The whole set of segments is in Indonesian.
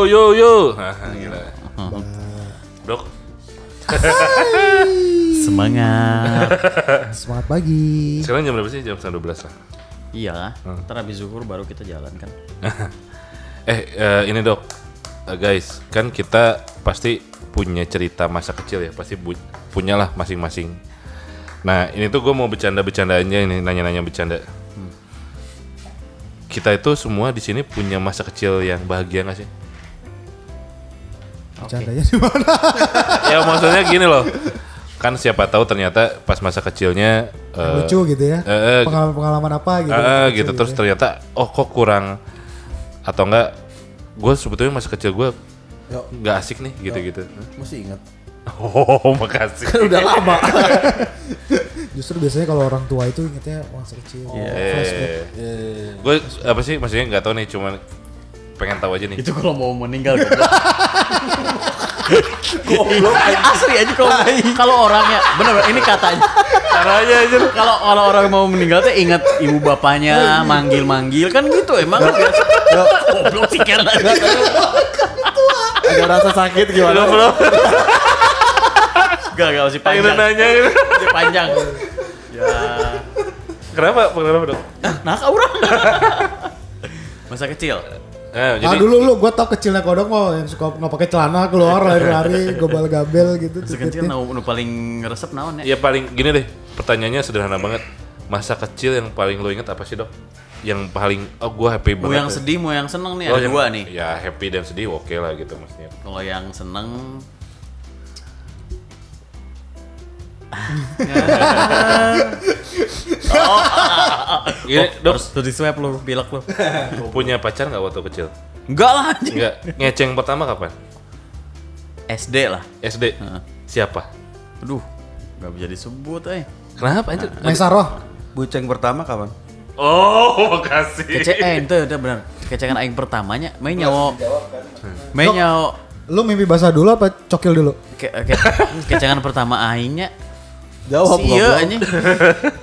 Yo yo yo. Haha, Gila. Dok, Semangat. Semangat pagi. sekarang jam berapa sih? Jam setengah 12 lah. iya, ntar habis zuhur baru kita jalan kan. Eh, eh, ini dok, Eh, guys, kan kita pasti punya cerita masa kecil ya, pasti bu- punya lah masing-masing. Nah, ini tuh gue mau bercanda-bercanda aja ini, nanya-nanya bercanda. Kita itu semua di sini punya masa kecil yang bahagia gak sih? Bercandanya di mana? ya maksudnya gini loh, kan siapa tahu ternyata pas masa kecilnya eh, Lucu gitu ya. eh, eh, Pengalaman-pengalaman apa gitu. eh, Lucu gitu terus ternyata oh kok kurang atau enggak gue sebetulnya masa kecil gue nggak asik nih gitu-gitu. Masih ingat. Oh makasih. Kan udah lama. Justru biasanya kalau orang tua itu ingetnya masa kecil. Flashback. gue apa sih maksudnya nggak tahu nih cuman pengen tahu aja nih. Itu kalau mau meninggal goblok. Goblok asli aja kalau kalau orangnya bener bener, ini katanya. Caranya aja. kalau kalau orang mau meninggal tuh ingat ibu bapaknya manggil manggil kan gitu emang biasa. goblok sih kira Ada rasa sakit gimana? Belum gak gak masih panjang. nanya gitu. masih panjang. Ya. Kenapa? Kenapa dok? nah orang. Masa kecil Eh, Ah jadi dulu lu gua tau kecilnya kodok mau yang suka nggak pakai celana keluar lari-lari gobal gabel gitu. masa kecil nu, nu paling ngeresep naon ya ya paling gini deh pertanyaannya sederhana banget. Masa kecil yang paling lo inget apa sih dok? Yang paling oh gue happy mau banget. yang ya. sedih mau yang seneng nih Oh, ada yang- dua nih Ya happy dan sedih oke lah gitu maksudnya. kalau yang seneng Gini, dok terus tuh di swab lu pilek lu punya pacar nggak waktu kecil? enggak lah anjing Enggak. Ngeceng pertama kapan? SD lah SD. Siapa? aduh nggak bisa disebut eh Kenapa anjir? Maisaroh. Buceng pertama kapan? Oh, makasih. kece eh itu udah benar kecengan aing pertamanya main nyawa main nyawa Lu mimpi basah dulu apa cokil dulu? ke, ke, kecengan pertama aingnya Jawab si iya goblok. anjing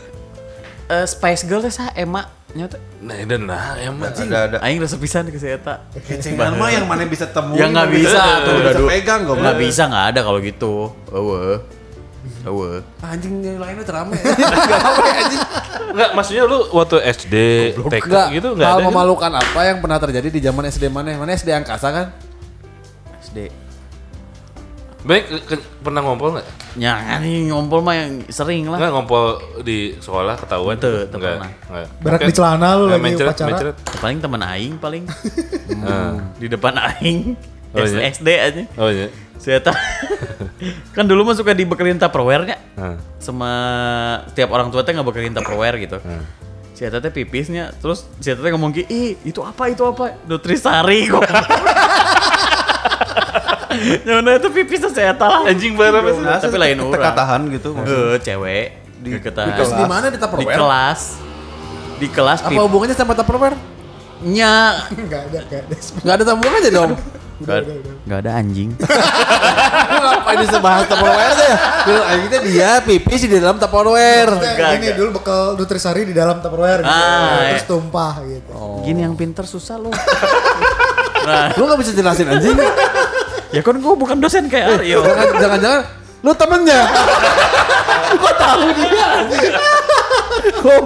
Eh, Spice Girl teh sah Emma nyata Nah, dan nah, emang. Ada ada. aing resep pisan ke si eta Kecengan mah yang mana bisa temu. ya nggak bisa tuh udah bisa pegang goblok. nggak bisa nggak ada kalau gitu eueuh eueuh Anjing yang lainnya terame. Enggak, maksudnya lu waktu SD, TK Enggak, gitu enggak hal ada. gitu? memalukan apa yang pernah terjadi di zaman SD mana? Mana SD angkasa kan? SD Baik, ke- pernah ngompol enggak? Ya, ini ngompol mah yang sering lah. Enggak ngompol di sekolah ketahuan? Teu enggak. enggak. Berak di celana lu Nah, lagi mencret, upacara. mencret. Paling teman aing paling Ah. di depan aing. Oh, iya? SD aja. Oh iya. Saya kan dulu mah suka dibekelin Tupperware-nya. Ah. Sama setiap orang tua teh ngebekelin Tupperware gitu. Hmm. Si Eta teh pipisnya, terus si Eta teh ngomong ki, ih itu apa itu apa? Nutrisari kok. Nyawa itu pipisnya si Eta lah. Anjing bareng sih. Tapi lain orang. Tekatahan gitu. Eh, cewek di, Di kelas di mana di di Tupperware? kelas di kelas Apa hubungannya sama Tupperware? pipnya Enggak ada, enggak ada. Enggak ada hubungannya dong. Gak, gak ada anjing. Ngapain bisa bahas Tupperware deh? Dulu akhirnya dia pipis di dalam Tupperware. Ini dulu bekal Nutrisari di dalam Tupperware gitu. Ah, Terus iya. tumpah gitu. Gini yang pinter susah lu. nah, Lu gak bisa jelasin anjing. Ya kan gua bukan dosen kayak Aryo. Jangan- Jangan-jangan lu temennya. Gua tahu dia anjing.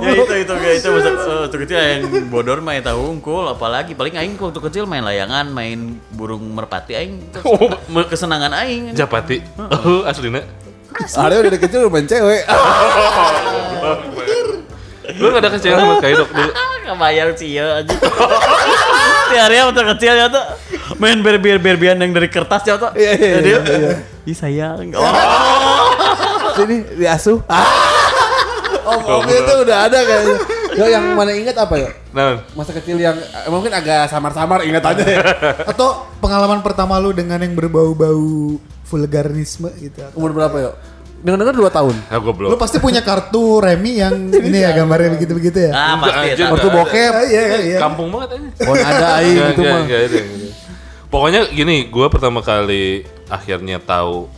ya itu itu kayak itu masa eh, waktu kecil yang bodor main tahu unggul apalagi paling aing waktu kecil main layangan main burung merpati aing itu kesenangan aing Japati. Oh, aslina. Aryo dari kecil udah main cewek. Lu enggak ada kecewa sama kayak dok dulu. kebayang sih ya aja di area waktu kecil ya tuh main berbiar berbian yang dari kertas ya tuh Iya, iya, Jadi, iya, ih sayang oh. Sini diasuh. Oh, mobil itu udah ada kayaknya. Yo yang mana ingat apa ya? Nah, Masa kecil yang eh, mungkin agak samar-samar ingat aja ya. Atau pengalaman pertama lu dengan yang berbau-bau vulgarisme gitu. Umur berapa yuk? Dengar-dengar 2 tahun. ah Lu goblok. pasti punya kartu remi yang ini ya gambarnya begitu-begitu ya. ah pasti ya, Nggak bokep. Ah, iya, iya, iya. Kampung banget aja. Oh ada aing gitu mah. Pokoknya gini, gue pertama kali akhirnya tahu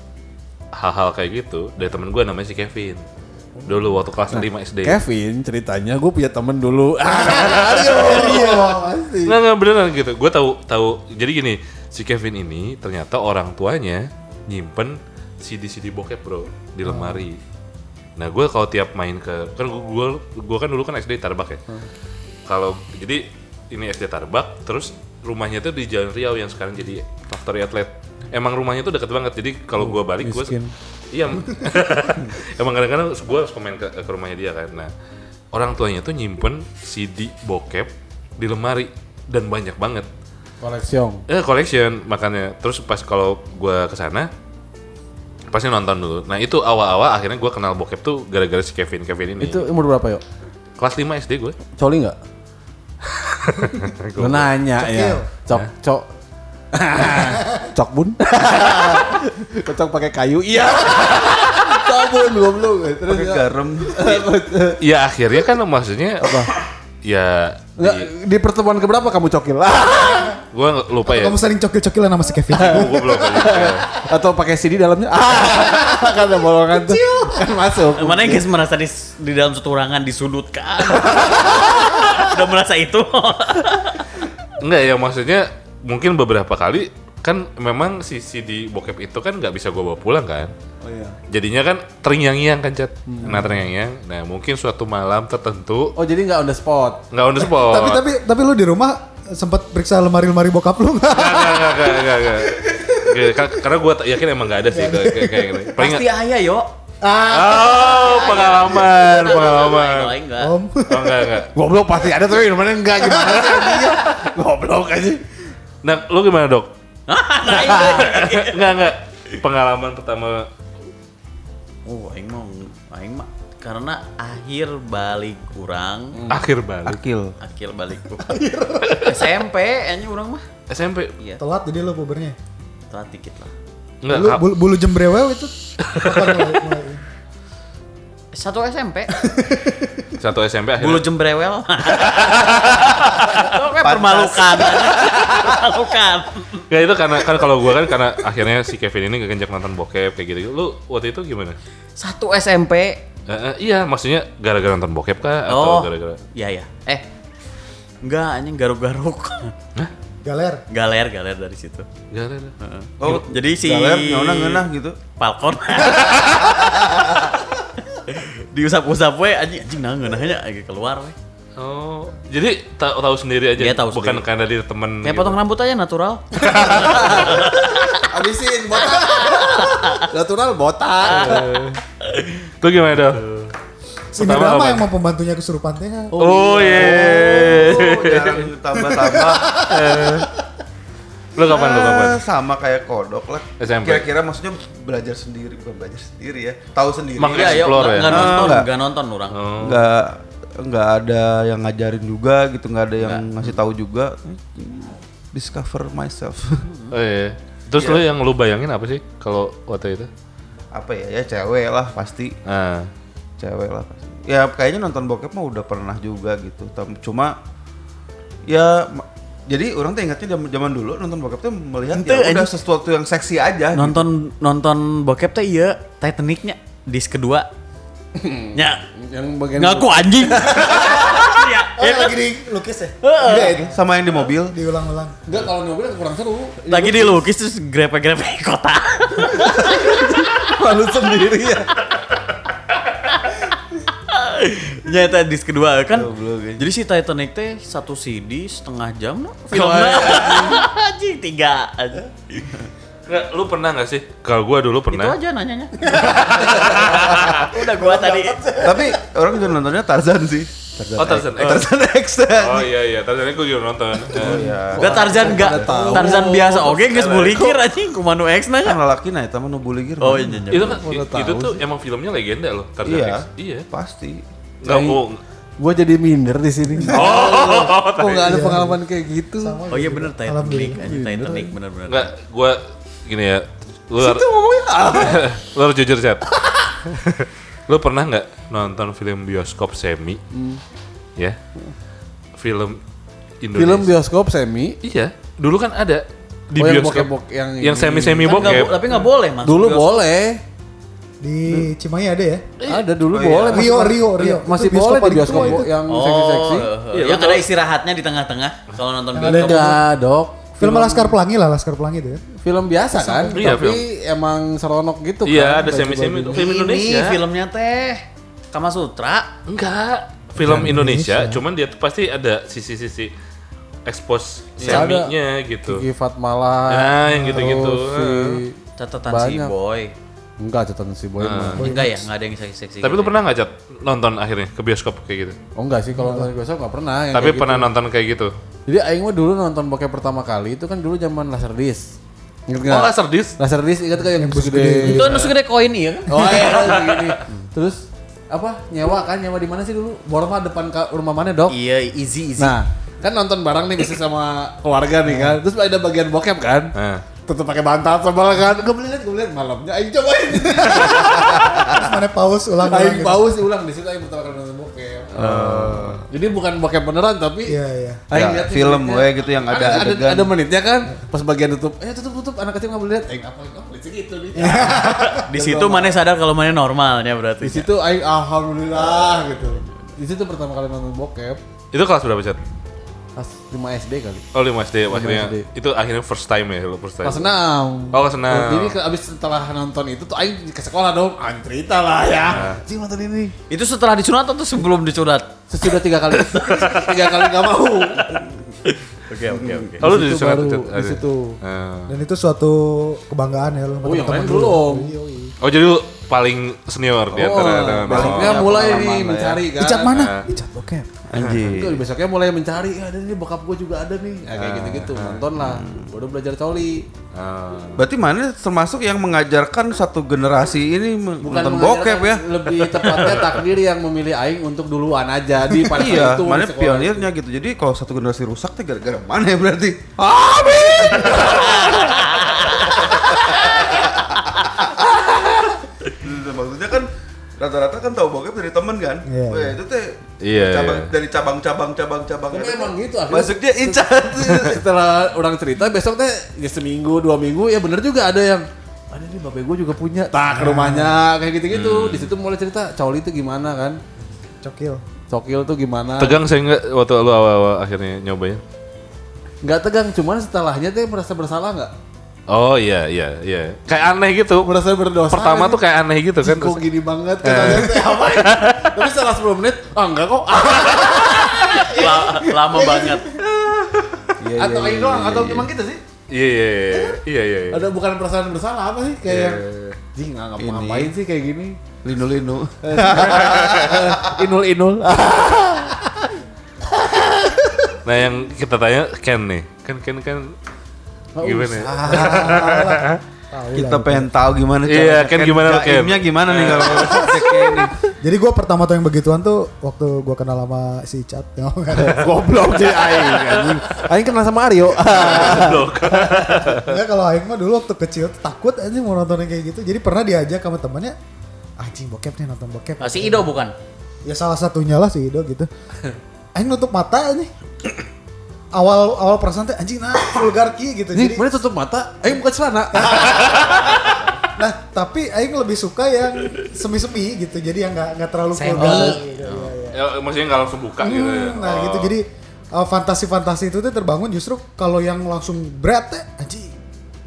hal-hal kayak gitu dari temen gue namanya si Kevin. Dulu waktu kelas 5 SD. Kevin ceritanya gue punya temen dulu. Iya, pasti. Nggak nggak beneran gitu. Gue tahu tahu. Jadi gini, si Kevin ini ternyata orang tuanya nyimpen CD-CD bokep bro di lemari. Nah gue kalau tiap main ke kan gue gue kan dulu kan SD Tarbak ya. Kalau jadi ini SD Tarbak terus rumahnya tuh di Jalan Riau yang sekarang jadi Factory Outlet. Emang rumahnya tuh deket banget jadi kalau gue balik gue iya emang kadang-kadang gue harus komen ke, ke rumahnya dia kan. Nah orang tuanya tuh nyimpen CD bokep di lemari dan banyak banget. Koleksiong. Eh collection makanya terus pas kalau gua ke sana pasti nonton dulu. Nah itu awal-awal akhirnya gua kenal bokep tuh gara-gara si Kevin Kevin ini. Itu umur berapa yuk? kelas 5 SD gue. Coli nggak? Lu nanya ya. Cok cok. cok bun. Cocok pakai kayu. Iya. cok bun goblok. Terus Pakai ya. garam. Ya akhirnya kan maksudnya apa? Ya Nggak, di pertemuan keberapa kamu cokil? gue lupa ya. Kamu sering cokil-cokilan sama si Kevin. gue belum kali. Atau pakai CD dalamnya? Ah, kan ada bolongan tuh. Kan masuk. Mana yang guys merasa di, di dalam satu ruangan disudutkan? Udah merasa itu? Enggak ya maksudnya mungkin beberapa kali kan memang si CD bokep itu kan nggak bisa gue bawa pulang kan. Oh iya. Jadinya kan terngiang-ngiang kan cat. Nah terngiang-ngiang. Nah mungkin suatu malam tertentu Oh jadi nggak on the spot. nggak on the spot. tapi tapi tapi lu di rumah sempat periksa lemari-lemari bokap lu nggak? Nggak, nggak, nggak, nggak, nggak, nggak. Nggak, ka- Karena gue yakin emang nggak ada sih kayak kayak kayak. Paling Pasti ayah yo. Oh, pengalaman, pengalaman. Om. Oh, enggak, enggak. Goblok pasti ada tapi mana enggak gimana sih anjingnya? Goblok aja. Nah, lu gimana, Dok? Nah, itu. Enggak, enggak. Pengalaman pertama Oh, aing mau aing mah karena akhir balik kurang, akhir balik Akil. akhir balik kurang. SMP nya orang mah. SMP. Iya, Telat jadi lu pubernya. telat dikit lah. Enggak, Bulu, bulu, bulu jembrewew itu. Satu SMP, satu SMP akhirnya. bulu jembrewel. Kok kayak permalukan. permalukan. Enggak itu karena kan kalau gua kan karena akhirnya si Kevin ini kegenjak nonton bokep kayak gitu. Lu waktu itu gimana? Satu SMP. Eh, eh, iya, maksudnya gara-gara nonton bokep kah Oh, atau gara-gara Iya ya. Eh, enggak anjing garuk-garuk. Galer. galer galer dari situ. gara-gara. Oh, Jadi si galer nyona ngeunah gitu. Falcon. Diusap-usap we anjing anjing nah ngeunahnya keluar we. Oh, jadi tahu tahu sendiri aja. Dia tahu bukan sendiri. karena dia temen. Kayak gitu. potong rambut aja natural. Habisin botak. Natural botak. Lu gimana, Dok? Sinirama apa? yang mau pembantunya kesurupan teh. Oh, iya. Oh, jarang tambah-tambah. Lu kapan lu kapan? Ah, sama kayak kodok lah. SMP. Kira-kira maksudnya belajar sendiri, bukan belajar sendiri ya. Tahu sendiri. Mang- Iya, yuk, Explore ya? enggak Ah, nonton, enggak. enggak nonton orang. Oh. nggak nggak ada yang ngajarin juga gitu nggak ada yang ngasih tahu juga discover myself Oh iya. Terus lu yang lu bayangin apa sih kalau waktu itu? apa ya ya cewek lah pasti Nah, cewek lah pasti ya kayaknya nonton bokep mah udah pernah juga gitu cuma ya jadi orang tuh ingatnya zaman zaman dulu nonton bokep tuh melihat Ente, ya udah sesuatu yang seksi aja gitu. Nonton nonton bokep teh iya, Titanicnya dis kedua. Nya, Yang bagian ngaku anjing. Ya, Oh, yang lagi dilukis ya? Iya, itu. sama yang di mobil Diulang-ulang. Enggak kalau mobil kurang seru. lagi dilukis terus grepe-grepe kota. malu sendiri ya Nyata dis kedua kan. Goblok. Jadi si Titanic teh satu CD setengah jam no? filmnya. Anjing tiga aja. Nggak, lu pernah nggak sih? Kalau gua dulu Itu pernah. aja nanyanya. Udah gua tadi. tapi orang juga nontonnya Tarzan sih Tarzan Oh, Tarzan X. Tarzan X Oh iya iya, Tarzan gua juga nonton. ya Gak Tarzan gak Tarzan biasa oke geus bulikir anjing kumanu X kan nanya. lelaki nah itu mah nu buligir Oh iya iya. Itu kan itu tuh emang filmnya legenda loh, Tarzan iya X. Iya. pasti Enggak mau Gue jadi minder di sini. Oh, Kok nggak ada pengalaman kayak gitu? Oh iya bener Titanic anjing Titanic bener-bener. enggak gua gini ya. Lu har- lu harus jujur, Chat. lu pernah nggak nonton film bioskop semi? Ya. Film Indonesia. Film bioskop semi. Iya, dulu kan ada di Oh, yang bioskop yang yang ini. semi-semi Kan bokep. bo- tapi nggak boleh mas. Dulu boleh. Di Cimahi ada ya? Ada dulu Oh, iya. boleh. Rio, masih- Rio, Rio. Masih Itu boleh di bioskop itu. yang Oh, seksi-seksi. eh, Iya, yang lu ada istirahatnya di tengah-tengah kalau nonton Yang ada bioskop. Enggak, Dok. Film Laskar Pelangi lah, Laskar Pelangi itu ya. film biasa kan, Iya, tapi emang seronok gitu Iya, kan. ada semi-semi itu film Ini Indonesia. filmnya teh Kama Sutra. Enggak, film Film Indonesia, Indonesia. cuman dia tuh pasti ada sisi-sisi expose Iya. seminya gitu. Kiki Fatmala. Nah, yang gitu-gitu. si Catatan si boy. Enggak catatan si Boy mah. Enggak ya, enggak ada yang seksi-seksi. Tapi gitu lu ya. pernah nggak cat nonton akhirnya ke bioskop kayak gitu? Oh enggak sih kalau nonton besok enggak pernah yang Tapi pernah gitu. nonton kayak gitu. Jadi aing mah dulu nonton bokep pertama kali itu kan dulu zaman Laserdisc. Ingat Oh, enggak? Laserdisc? Laserdisc ingat kan yang gede. gede. Itu anu segede koin iya kan? Oh iya gini. Terus apa? Nyewa kan nyewa di mana sih dulu? Borma depan rumah mana, Dok? Iya, easy easy. Nah, kan nonton bareng nih bisa sama keluarga nih kan. Terus ada bagian bokep kan. Tetep pakai bantal sama kan. Gue beli liat, gue liat malamnya aing cobain. Terus mana paus ulang aing gitu. paus ulang di situ aing pertama kali nonton bokep. Jadi bukan bokep beneran tapi Iya, iya. Aing Ya, lihat film we gitu yang ada ada, adegan. ada menitnya kan pas bagian tutup eh tutup tutup anak kecil nggak boleh lihat aing apa apa gitu nih Di situ mana sadar kalau mana normalnya berarti. di situ aing alhamdulillah gitu di situ pertama kali nonton bokep Itu kelas berapa cat? Pas 5 SD kali Oh 5 SD akhirnya. SD. Itu akhirnya first time ya lo first time. kelas 6 Oh, kelas enam. jadi ke, abis setelah nonton itu tuh aing ke sekolah dong aing cerita lah ya Cing nonton ini Itu setelah disunat atau sebelum disunat? sesudah tiga kali tiga kali nggak mau Oke oke oke. Oh, lu Di situ sana baru, di situ Ah. Dan itu suatu kebanggaan ya lu sama Oh, yang teman-teman lain dulu. belum. Oh jadi lu paling senior di antara oh, teman-teman. besoknya Oh, mulai nih ya. mencari kan Icat mana? Ah. Icat bokep. Anjir. Itu besoknya mulai mencari, ya ada nih bokap gue juga ada nih. Nah, kayak gitu-gitu, nonton lah. Baru belajar coli. Ah. Berarti mana termasuk yang mengajarkan satu generasi ini men- nonton bokep ya? Lebih tepatnya takdir yang memilih aing untuk duluan aja di pada Iya, itu. mana pionirnya gitu. Jadi kalau satu generasi rusak tuh gara-gara mana ya berarti? Amin. Maksudnya kan rata-rata kan tahu bokep dari temen kan? Iya, Wah, iya. cabang iya. dari cabang-cabang cabang-cabang Tapi itu emang gitu, akhirnya- Masuknya icat. Setelah orang cerita besok teh ya seminggu dua minggu ya bener juga ada yang ada nih bapak gue juga punya tak ke rumahnya kayak gitu-gitu Hmm. di situ mulai cerita coli itu gimana kan Cokil. cokil tuh gimana Tegang saya nggak waktu lu awal-awal akhirnya nyobain? nggak tegang cuman setelahnya teh merasa bersalah nggak Oh iya iya iya. Kayak aneh gitu. merasa berdosa Pertama kan? tuh kayak aneh gitu kan. kok gini banget kan ada teh apa ya? tapi setelah 10 menit ah enggak kok La- lama banget. Iya, atau iya, aing iya, doang iya, atau iya. emang gitu sih Iya iya iya iya iya. ada bukan perasaan bersalah apa sih kayak yang iya. jing nggak ngapain sih kayak gini Linu-linu. inul inul Nah yang kita tanya Ken nih, kan Ken kan gimana? ya? Tahu Kita lah. pengen tahu gimana Iya, Ken gimana, Ken? Gimana nih kalau cek ini. Jadi gue pertama tuh yang begituan tuh waktu gue kenal sama si Icat. goblok sih aing anjing aing kenal sama Aryo Enggak kalau Aing mah dulu waktu kecil tuh takut aja mau nonton yang kayak gitu. Jadi pernah diajak sama temannya, anjing bokep nih nonton bokep. Ah, si Ido bukan? Ya salah satunya lah si Ido gitu. Aing nutup mata aja. Awal awal perasaan teh anjing nah vulgar ki gitu. nih Jadi mana tutup mata aing buka celana nah tapi Aing lebih suka yang semi-semi gitu. Jadi yang nggak nggak terlalu Semi. vulgar. Gitu, ya, ya. Ya maksudnya nggak langsung buka gitu ya. Hmm, Nah gitu jadi uh, fantasi-fantasi itu tuh terbangun justru kalau yang langsung berat teh anjing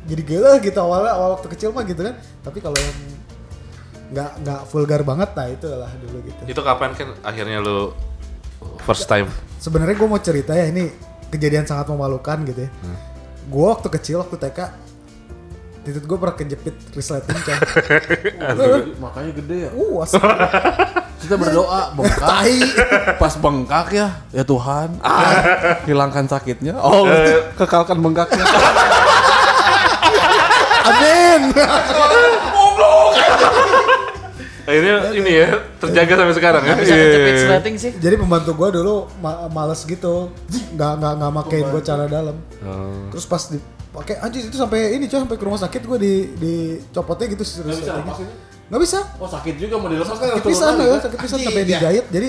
jadi gila gitu awalnya awal waktu kecil mah gitu kan tapi kalau yang nggak nggak vulgar banget nah itu lah dulu gitu Itu kapan kan akhirnya lu first time? sebenarnya gue mau cerita ya ini kejadian sangat memalukan gitu ya. Gue waktu kecil waktu TK titik gue pernah kejepit resleting coy makanya gede ya. Uh kita berdoa bengkak. Tai. pas bengkak ya ya Tuhan ah, hilangkan sakitnya. Oh kekalkan bengkaknya. Amin Akhirnya ini ya terjaga sampai sekarang ya. Bisa kejepit sleting sih. jadi pembantu gue dulu ma- males gitu. Nggak nggak nggak makein gue cara dalam. Oh. terus pas dipakai anjir itu sampai ini coy sampai ke rumah sakit gue di dicopotnya gitu serius nggak bisa. Oh sakit juga mau dilepas kan sakit pisan ya sakit pisan sampai ya. dijahit. Jadi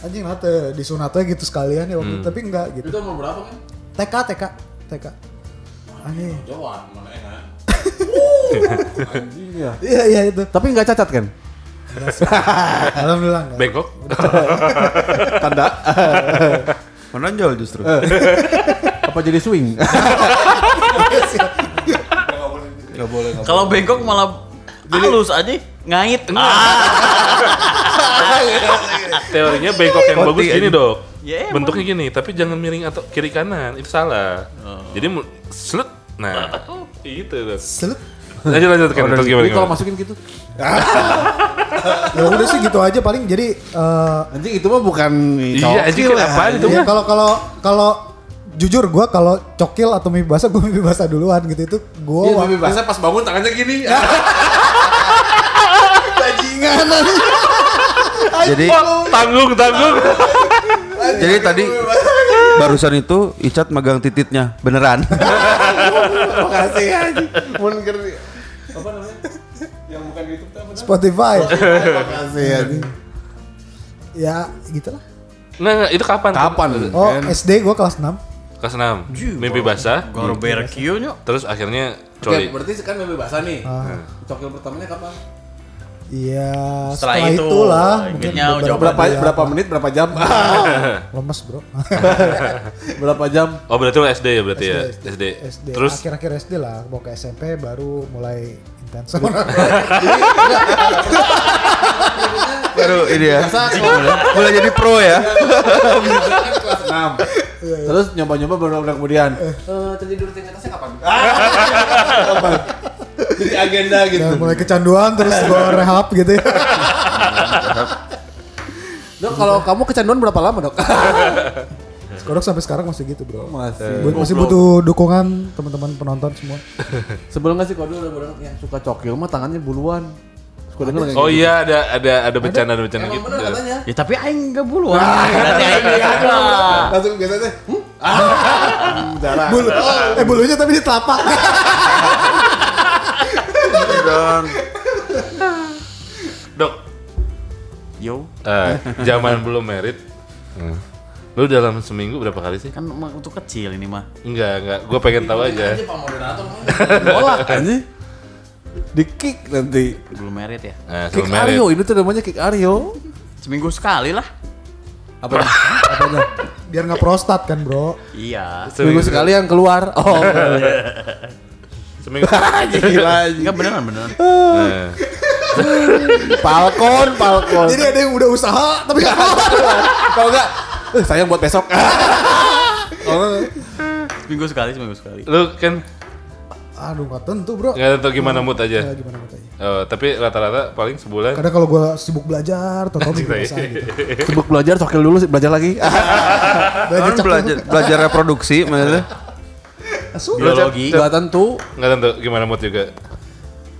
anjing lah teh disunatnya gitu sekalian ya waktu itu. Tapi enggak gitu. Itu umur berapa kan TK TK TK aneh Jawa mana enak? Ya. Iya iya itu. Tapi nggak cacat kan alhamdulillah enggak Bengkok? tanda Menonjol justru. apa jadi swing boleh. nggak Kalau bengkok malah halus aja ngait. Ah. Teorinya bengkok yang bagus gini dok. Ya, emang. Bentuknya gini, tapi jangan miring atau kiri kanan itu salah. Jadi mu- slut. Nah, itu dok. Selut. Lanjut lanjut kan? Jadi kalau masukin gitu. Ya udah sih gitu aja paling jadi eh Anjing itu mah bukan Iya, anjing cokil kan ya. apaan itu mah? kalau kalau kalau jujur gua kalau cokil atau mimpi basah gua mimpi basah duluan gitu itu gua Iya, waktu- tapi bahasa pas bangun tangannya gini. bajingan. Jadi tanggung tanggung. jadi tadi barusan itu Icat megang tititnya beneran. Makasih anjing. Mun ker apa namanya? Yang bukan namanya? Spotify Makasih anjing. ya gitulah Nggak, nggak, itu kapan? Kapan? oh Kan? SD gua kelas 6 Kelas 6. Mimpi basah. Nyok. Terus akhirnya Oke, coli. berarti kan mimpi basah nih. Ah. Cokil pertamanya kapan? Iya Setelah setelah, itu, itulah beberapa jawaban Berapa berapa apa. menit berapa jam? lemes bro berapa jam? Oh berarti lo SD ya berarti ya? SD. SD Terus akhir-akhir SD lah mau ke SMP baru mulai intens Baru ini ya. Mulai jadi pro ya. kelas 6. Terus nyoba-nyoba beberapa kemudian. Eh, tertidur di atasnya kapan? kapan? Jadi agenda gitu. Dan mulai kecanduan terus gua rehab gitu ya Dok, kalau kamu kecanduan berapa lama, Dok? Kodok sampai sekarang masih gitu bro Masih. Masih butuh dukungan teman-teman penonton semua Sebelum nggak sih kode udah bener yang suka cokil mah tangannya buluan. Suka Oh gitu? iya ada ada ada bercanda ada bercanda gitu. bener katanya. Ya tapi aing enggak buluan. Berarti aing enggak. Langsung biasa teh. Hmm? Jarang. Bulu, eh bulunya tapi di telapak Dan Dok, Yo, eh, zaman belum merit. Hmm. Lu dalam seminggu berapa kali sih? kan untuk kecil ini mah. Enggak, enggak. Gue pengen tahu aja. Pak moderator Nolak anjing. Di kick nanti. Belum merit ya. Nah, Kick merit. Aryo, ini tuh namanya kick Aryo. Seminggu sekali lah. Apa apanya? biar nggak prostat kan bro Iya. Seminggu sekali yang keluar. Oh. Seminggu. Gila. Enggak beneran beneran. Nah, Falcon, Falcon. jadi ada yang udah usaha tapi nggak Kalau enggak, eh, sayang buat besok. oh, Seminggu sekali, seminggu sekali. lu kan aduh nggak tentu bro nggak tahu gimana mood ya, aja. gimana katanya Oh, tapi rata-rata paling sebulan. kadang kalau gua sibuk belajar atau mimpi Anjing, basah gitu sibuk belajar, cokil dulu, sih, belajar lagi. belajar belajar belajar reproduksi maksudnya. Asu. Biologi. Enggak tentu. Nggak tentu gimana mood juga.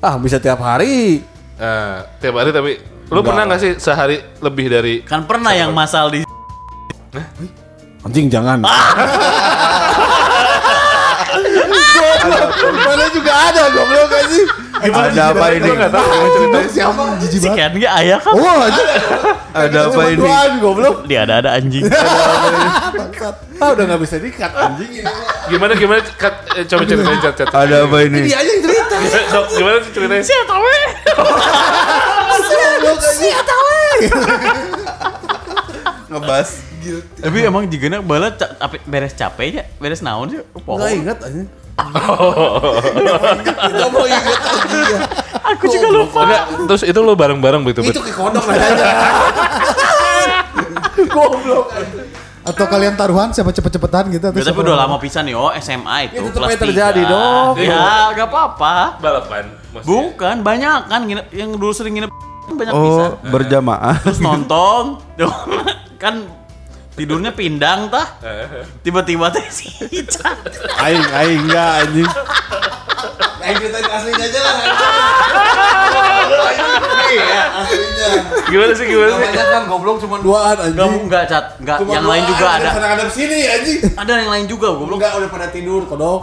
Ah, bisa tiap hari. Nah, tiap hari tapi lu pernah nggak sih sehari lebih dari Kan pernah yang masal di Anjing jangan. Mana juga ada goblok anjing. Ada apa ini? Tahu ceritanya? siapa jijik si banget Ken ge aya kan? Oh, anjing. Ada apa ini? Duaan goblok. Dia ada ada anjing. Ah, udah enggak bisa dikat anjing ini. Gimana gimana Kat, eh, coba ceritain cat cat. Ada apa ini? Dia aja yang cerita. Gimana sih ceritanya? Saya tahu eh. Ngebas. Tapi emang jigana bala beres capek ya, beres naon sih? Enggak Pohon. ingat anjing. Enggak mau ingat anjing. ya. Aku juga lupa. Enggak, terus itu lo bareng-bareng begitu. Itu ke kodok nanya. Goblok atau kalian taruhan siapa cepet-cepetan gitu atau Ya, tapi udah lama pisan nih, oh SMA itu Ya, tetep kelas aja terjadi, dong. Ya, gak apa-apa. balapan. maksudnya. Bukan, banyak kan nginep, yang dulu sering nginep banyak pisan. Oh, berjamaah. Terus nonton, kan tidurnya pindang tah. Tiba-tiba teh si Ica. Aing, aing enggak anjing. Aing ceritain aslinya aja lah. Iya, aslinya. Gimana sih gimana sih? Namanya kan goblok cuma duaan anjing. Enggak, enggak, Cat. Enggak, yang lain juga ada. Ada sini anjing. Ada yang lain juga goblok. Enggak udah pada tidur kodok.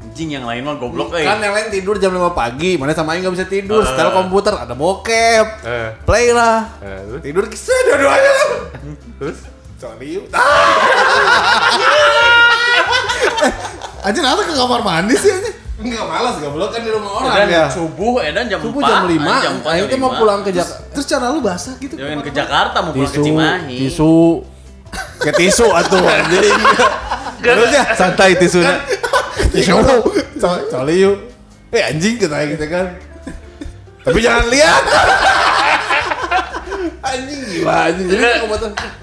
Anjing yang lain mah goblok eh. Kan yang lain tidur jam 5 pagi, mana sama Aing enggak bisa tidur. Setel komputer ada bokep. Eh, Play lah. eh, terus? Tidur kisah dua-duanya. Terus? Sorry. anjir apa ke kamar mandi sih anjir Enggak malas goblok kan di rumah orang Edan ya. subuh, Edan jam Subuh 4. jam 5, jam 4, Aing jam teh mau 5. pulang ke Jakarta. terus cara lu basah gitu Jangan ke Jakarta mau pulang ke Cimahi. tisu, ke tisu atuh anjing. Santai tisunya. tisu, coli yuk. Eh anjing katanya gitu kan. Tapi jangan lihat. Gila anjing.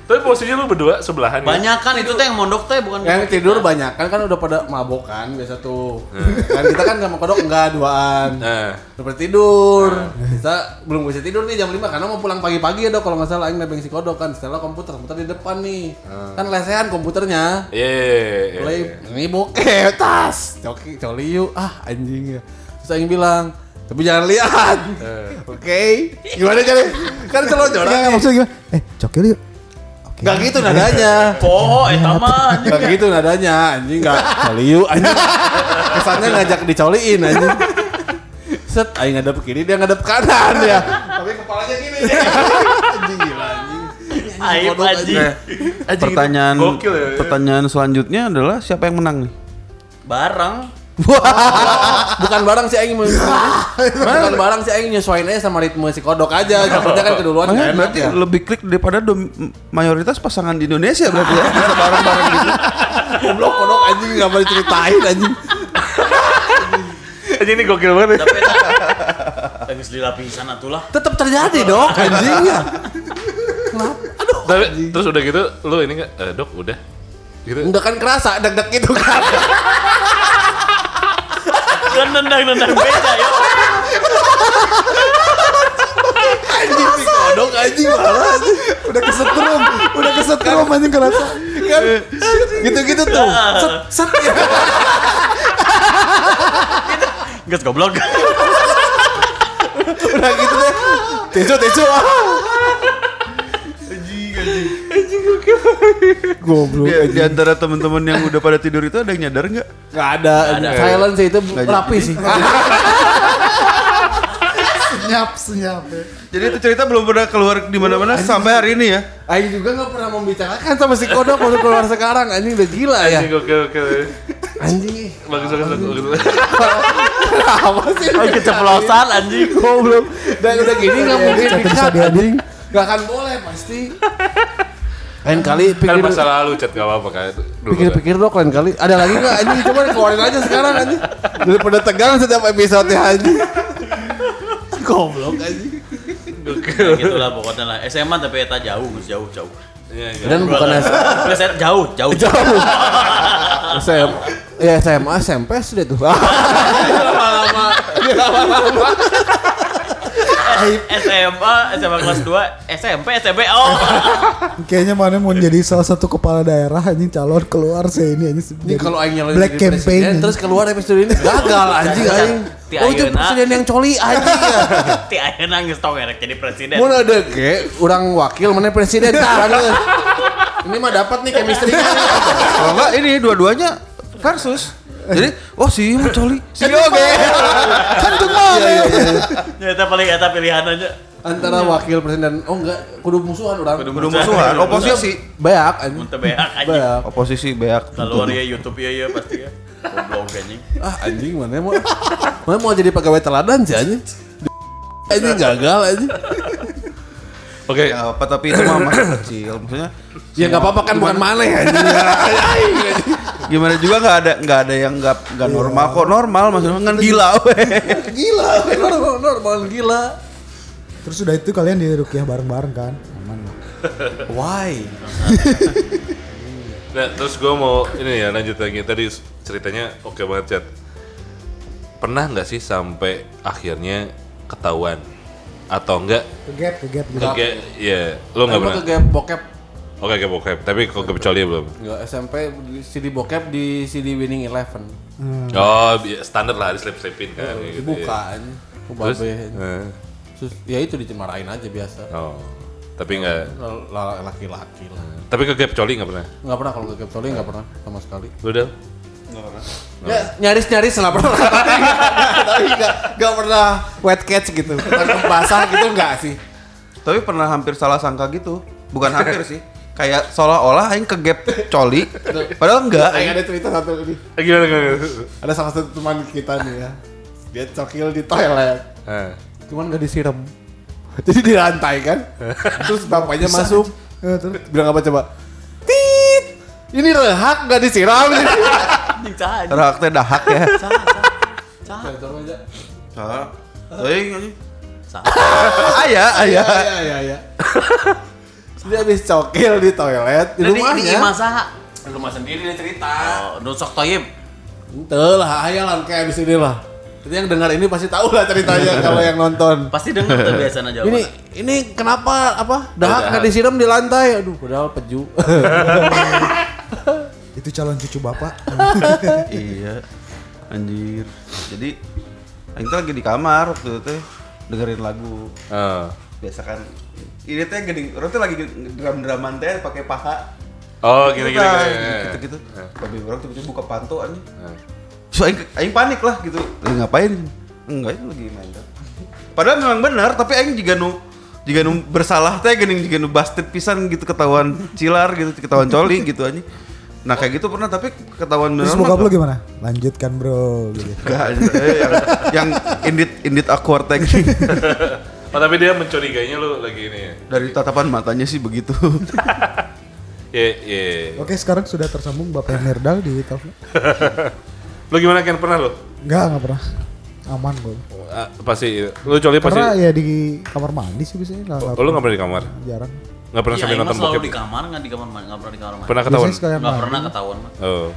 Tapi posisinya lu berdua sebelahan ya? Banyak kan itu teh yang mondok teh bukan yang tidur banyak kan kan udah pada mabok kan biasa tuh. kan kita kan sama kodok enggak duaan. Nah, Udah pada tidur. Kita belum bisa tidur nih jam 5 karena mau pulang pagi-pagi ya dok kalau nggak salah aing nebeng si kodok kan. Setelah komputer, komputer di depan nih. Kan lesehan komputernya. iya, iya, iya, Mulai iya. ini bokeh tas. Coki coli yuk. Ah anjing ya. Terus aing bilang, tapi jangan lihat. Oke. Gimana jadi? Kan selalu Enggak, jorok. enggak, maksudnya gimana? Eh, cokil yuk. Oke. Gak gitu nadanya. Poho eta mah anjing. Gak gitu nadanya. Anjing gak coli yuk anjing. Kesannya ngajak dicoliin anjing. Set, aing ngadep kiri, dia ngadep kanan ya. Tapi kepalanya gini deh. Anjing gila anjing. Aib anjing. Pertanyaan gokil ya. pertanyaan selanjutnya adalah siapa yang menang nih? Barang. Bukan barang si aing mau- Bukan barang si aing nyesuain aja sama ritme si kodok aja. Jatuhnya kan keduluan Makanya gak enak berarti ya. lebih klik daripada dom- mayoritas pasangan di Indonesia berarti ya. Bisa bareng-bareng gitu. Goblok kodok anjing gak mau diceritain anjing. Anjing ini gokil banget ya. Tapi geus di lapisan atulah. Tetap terjadi dok anjing ya. Kenapa? Aduh. Tapi terus udah gitu, lu ini enggak, eh, dok udah. Gitu. Udah kan kerasa deg-deg gitu kan. Kan nendang-nendang beca ya. anjing si kodok anjing malah anjing. Udah kesetrum, udah kesetrum anjing kerasa. kan gitu-gitu tuh. Set set ya. Geus goblok. Udah gitu deh. Tisu tisu. ah. Goblok. Di, di antara teman-teman yang udah pada tidur itu ada yang nyadar nggak? Gak ada. ada. Silence itu rapi sih. Senyap, senyap. ya. Jadi itu cerita belum pernah keluar di mana-mana sampai hari ini ya. Aing juga gak pernah membicarakan sama si kodok baru keluar sekarang anjing udah gila ya. Anjing gokil gokil. Anjing. Bagus bagus bagus. Apa sih? Oh, keceplosan anjing. Goblok. Dan udah gini gak mungkin Chat dikat anjing. Gak akan boleh pasti. Lain kali Kan pikir masa lalu chat gak apa-apa kan. Dulu pikir-pikir dok lain kali ada lagi nggak anjing coba keluarin aja sekarang anjing daripada tegang setiap episode anjing goblok anjing Gokil. Gitulah pokoknya lah. SMA tapi eta jauh, jauh, jauh. Iya, iya. dan bukan S- Geus eta jauh, jauh. jauh SM ya SMA SMP sudah tuh lama-lama lama-lama SMA, SMA kelas 2, SMP, SMP. Oh. Kayaknya mana mau jadi salah satu kepala daerah anjing calon keluar sih ini anjing. ini kalau aing nyalonin Black jadi presiden, campaign. terus keluar episode ini gagal anjing aing Ti oh itu presiden yang coli anjing ya Ti ayeuna geus tong erek jadi presiden. mau ada ke orang wakil mana presiden kan ini mah dapat nih chemistry-nya Kalau enggak ini dua-duanya versus. Jadi, oh si mau coli. Si oke. Kan tuh mah. Ya eta paling eta pilihan aja. antara wakil presiden oh enggak kudu musuhan orang Kudu Udah musuhan, oposisi. Beak anjing. Mun teu beak anjing. Oposisi beak. Keluar ya YouTube ya ya pasti ya. Goblok anjing. Ah anjing mana mau mana mau jadi pegawai teladan sih anjing. Anjing gagal anjing. Oke, Ya apa tapi itu mah masa kecil. Maksudnya Ya enggak apa-apa kan bukan maneh anjing. gimana juga nggak ada nggak ada yang nggak nggak normal kok normal maksudnya kan gila weh. Gila, normal, normal gila. Terus udah itu kalian di rukiah bareng-bareng kan? Aman. Why? Nah, terus gue mau ini ya lanjut lagi tadi ceritanya oke banget chat. Pernah nggak sih sampai akhirnya ketahuan atau enggak? Kegap, kegap gitu. Oke, ya lo nggak Emang pernah. ke game bokep Oke, oke bokep. Tapi kok kecuali belum? Enggak, SMP di CD bokep di CD Winning Eleven. Oh, bi- standar lah diselip-selipin kan. kayak gitu Dibuka ya. Ke Terus? Eh, Terus ya itu dicemarain aja biasa. oh, tapi enggak. Laki-laki lah. Tapi ke gap coli nggak pernah. Enggak pernah kalau ke Gap Toli enggak pernah sama sekali. Lu udah? Ya, nyaris-nyaris lah pernah. Tapi enggak enggak pernah wet catch gitu. Ketangkep basah gitu enggak sih. Tapi pernah hampir salah sangka gitu. Bukan hampir sih. Kayak seolah-olah aing ke gap coli. Padahal enggak. Aing aing. ada cerita satu ini. Eh, gimana, gimana? Ada salah satu teman kita nih ya. Dia cokil di toilet. Eh, Cuman gak disiram. Jadi di lantai kan. Terus bapaknya masuk. Eh, terus Bilang apa coba? Tit. Ini rehak gak disiram. Anjing cah anjing. Rak teh dahak ya. Salah. Aing anjing. Salah. Ayah, ayah. Iya iya iya. Dia habis cokil di toilet di Di, di rumahnya. imah saha? Di rumah sendiri dia cerita. Oh, nusok toyib. Ente lah, hayalan kayak abis ini lah. Jadi yang dengar ini pasti tahu lah ceritanya kalau yang nonton. Pasti denger tuh biasanya jawaban. Ini ini kenapa apa dahak nggak disiram di lantai? Aduh, padahal peju. Itu calon cucu bapak. iya. Anjir. Jadi Aing tuh lagi di kamar waktu itu teh dengerin lagu. Ah. Biasa kan ini teh gini, orang tuh lagi dram-draman teh pakai paha. Oh, gini gini. Gitu, gitu gitu. Babi orang tiba-tiba buka panto anjing. Ah. So, aing, aing panik lah gitu. Lagi ngapain? Enggak itu lagi main drum. Padahal memang benar, tapi aing juga nu jika nu bersalah teh geuning jika nu busted pisan gitu ketahuan cilar gitu, ketahuan coli gitu anjing. Nah kayak gitu pernah tapi ketahuan Terus beneran bokap mah lu gimana? Lanjutkan bro. Gitu. Enggak, eh, yang yang indit indit awkward teknik Oh, tapi dia mencurigainya lu lagi ini ya. dari tatapan matanya sih begitu. Iya, iya. Oke sekarang sudah tersambung Bapak Mirdal di telepon. Lu gimana kan pernah lu? Enggak, enggak pernah. Aman gue. Ah, pasti lu coli pasti. Pernah ya di kamar mandi sih biasanya. Enggak, Oh, lu nggak pernah di kamar? Jarang. Nggak pernah Iya, sampai nonton bokep? di kamar nggak di kamar nggak pernah di kamar mandi. Pernah ketahuan? Mandi. pernah ketahuan mah. Oh.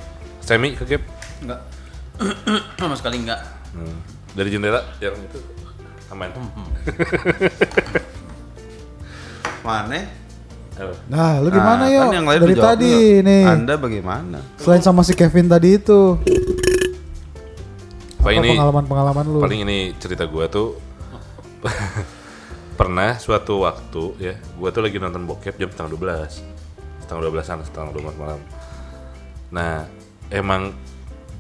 Semi kegep? Enggak. Sama sekali enggak. Hmm. Dari jendela yang itu aman. Mana? Oh. Nah, lu gimana Nah, yo? kan yang lain Dari tadi dulu. nih. Anda bagaimana? Selain sama si Kevin tadi itu. Pak apa ini pengalaman-pengalaman lu? paling ini cerita gua tuh pernah suatu waktu ya, gua tuh lagi nonton bokep jam setengah 12 setengah 12an, setengah 12 malam. Nah, emang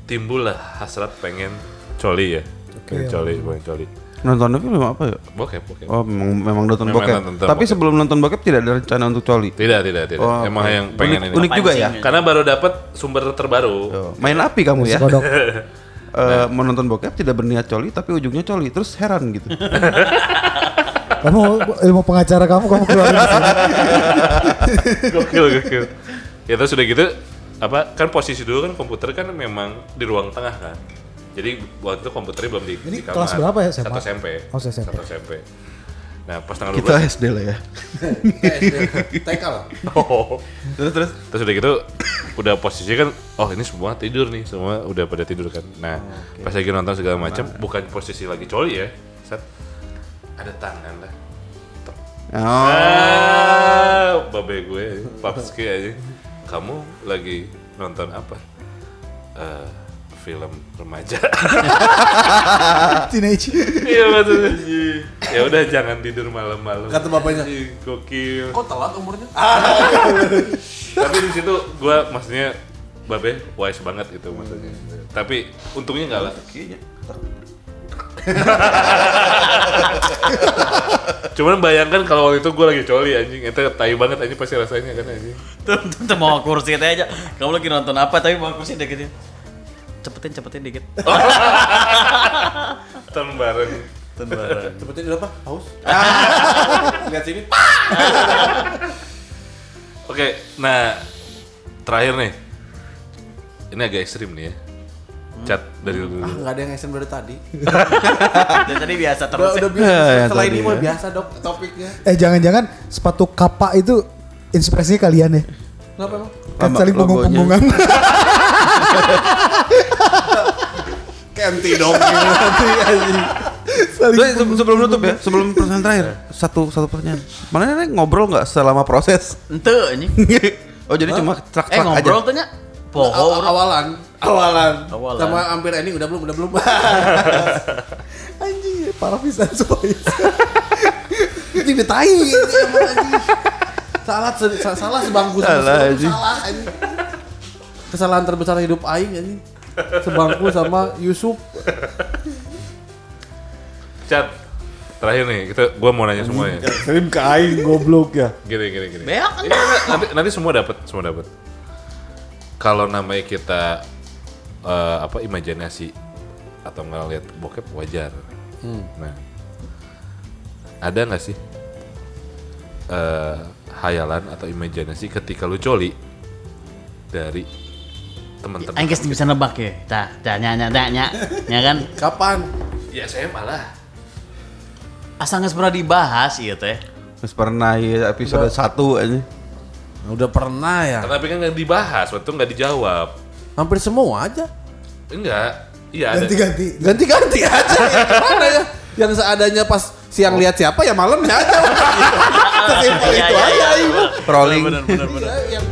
timbul lah hasrat pengen coli ya. Pengen Oke, coli, pengen coli. Nonton film apa ya? Bokep, bokep. Oh, memang, memang nonton Memang bokep. nonton Tapi bokep. sebelum nonton bokep tidak ada rencana untuk coli. Tidak, tidak, tidak. Oh, Emang oke. yang pengen Unik- ini. unik juga ya? Karena baru dapat sumber terbaru. Oh, Main api kamu ya? kodok. Eh, menonton bokep tidak berniat coli tapi ujungnya coli terus heran gitu. kamu ilmu pengacara kamu kamu keluarin gokil, gokil. Ya terus udah gitu, apa kan posisi dulu kan komputer kan memang di ruang tengah kan. Jadi waktu itu komputernya belum di, Ini di kamar. kelas berapa ya, SMA? Satu SMP. Oh, SMP. Satu SMP. Nah pas tanggal Kita 12 SD lah ya. TK lah. Oh. Terus terus Terus udah gitu udah posisi kan oh ini semua tidur nih semua udah pada tidur kan. Nah pas lagi nonton segala macam bukan posisi lagi coli ya. Set, ada tangan lah. Oh, Ah, babe gue, papski aja. Kamu lagi nonton apa? Eh, film remaja. Teenage. Iya maksudnya. Ya udah jangan tidur malam-malam. Kata bapaknya. Gokil. Kok telat umurnya? Tapi di situ gua maksudnya babe wise banget gitu maksudnya. Tapi untungnya enggak lah. Cuman bayangkan kalau waktu itu gue lagi coli anjing, itu tai banget anjing pasti rasanya kan anjing. Tuh, tuh, tuh mau kursi aja. Kamu lagi nonton apa tapi mau kursi dikit. Cepetin, cepetin dikit. Tahun bareng. Tenbaran. Seperti apa? Haus? Lihat sini. Oke, nah terakhir nih. Ini agak ekstrim nih ya. Chat dari Ah, dulu. nggak ada yang SM dari tadi. Dan tadi biasa Udah, terus. udah ya. biasa. Ya, ya, Setelah tadi ini mah biasa dok topiknya. Eh jangan-jangan sepatu kapa itu inspirasinya kalian ya? Kenapa emang? Kan saling punggung-punggungan. Kenti dong. Nanti anjing. Sebelum nutup ya, sebelum pertanyaan terakhir, satu satu pertanyaan. Mana nih ngobrol nggak selama proses? Ente anjing. oh jadi cuma Eh trak-trak aja. ngobrol tuh nya. Poho. Aw- awalan. Awalan. Awalan. Sama hampir ending udah belum, udah belum. Anjing, parah pisan ditai. ini anjing. Salah se- sa- salah sebangku sama Salah, anjing. salah anjing. Kesalahan terbesar hidup aing anjing. Sebangku sama Yusuf. Chat. Terakhir nih, kita gua mau nanya semuanya. Kirim ke aing goblok ya. Gini gini gini. Beak? Ini nanti nanti semua dapat, semua dapat. Kalau namanya kita eh, apa imajinasi atau ngeliat bokep wajar. Nah, ada nggak sih eh, hayalan atau imajinasi ketika lu coli dari teman-teman. Aing geus bisa nebak ya. Tah, tah nya nya nya nya. Ya kan? Kapan? Ya SMA lah. Asal geus pernah dibahas ieu teh. Terus pernah ya episode 1 aja. Udah pernah ya. Tapi kan nggak dibahas, waktu nggak dijawab. Hampir semua aja. Enggak. Iya ada. Ganti-ganti. Ganti-ganti aja ya. Gimana ya? Yang seadanya pas siang lihat siapa ya malamnya aja. Sesimpel Iya, itu iya, aja. Rolling. Bener bener bener. Iya, yang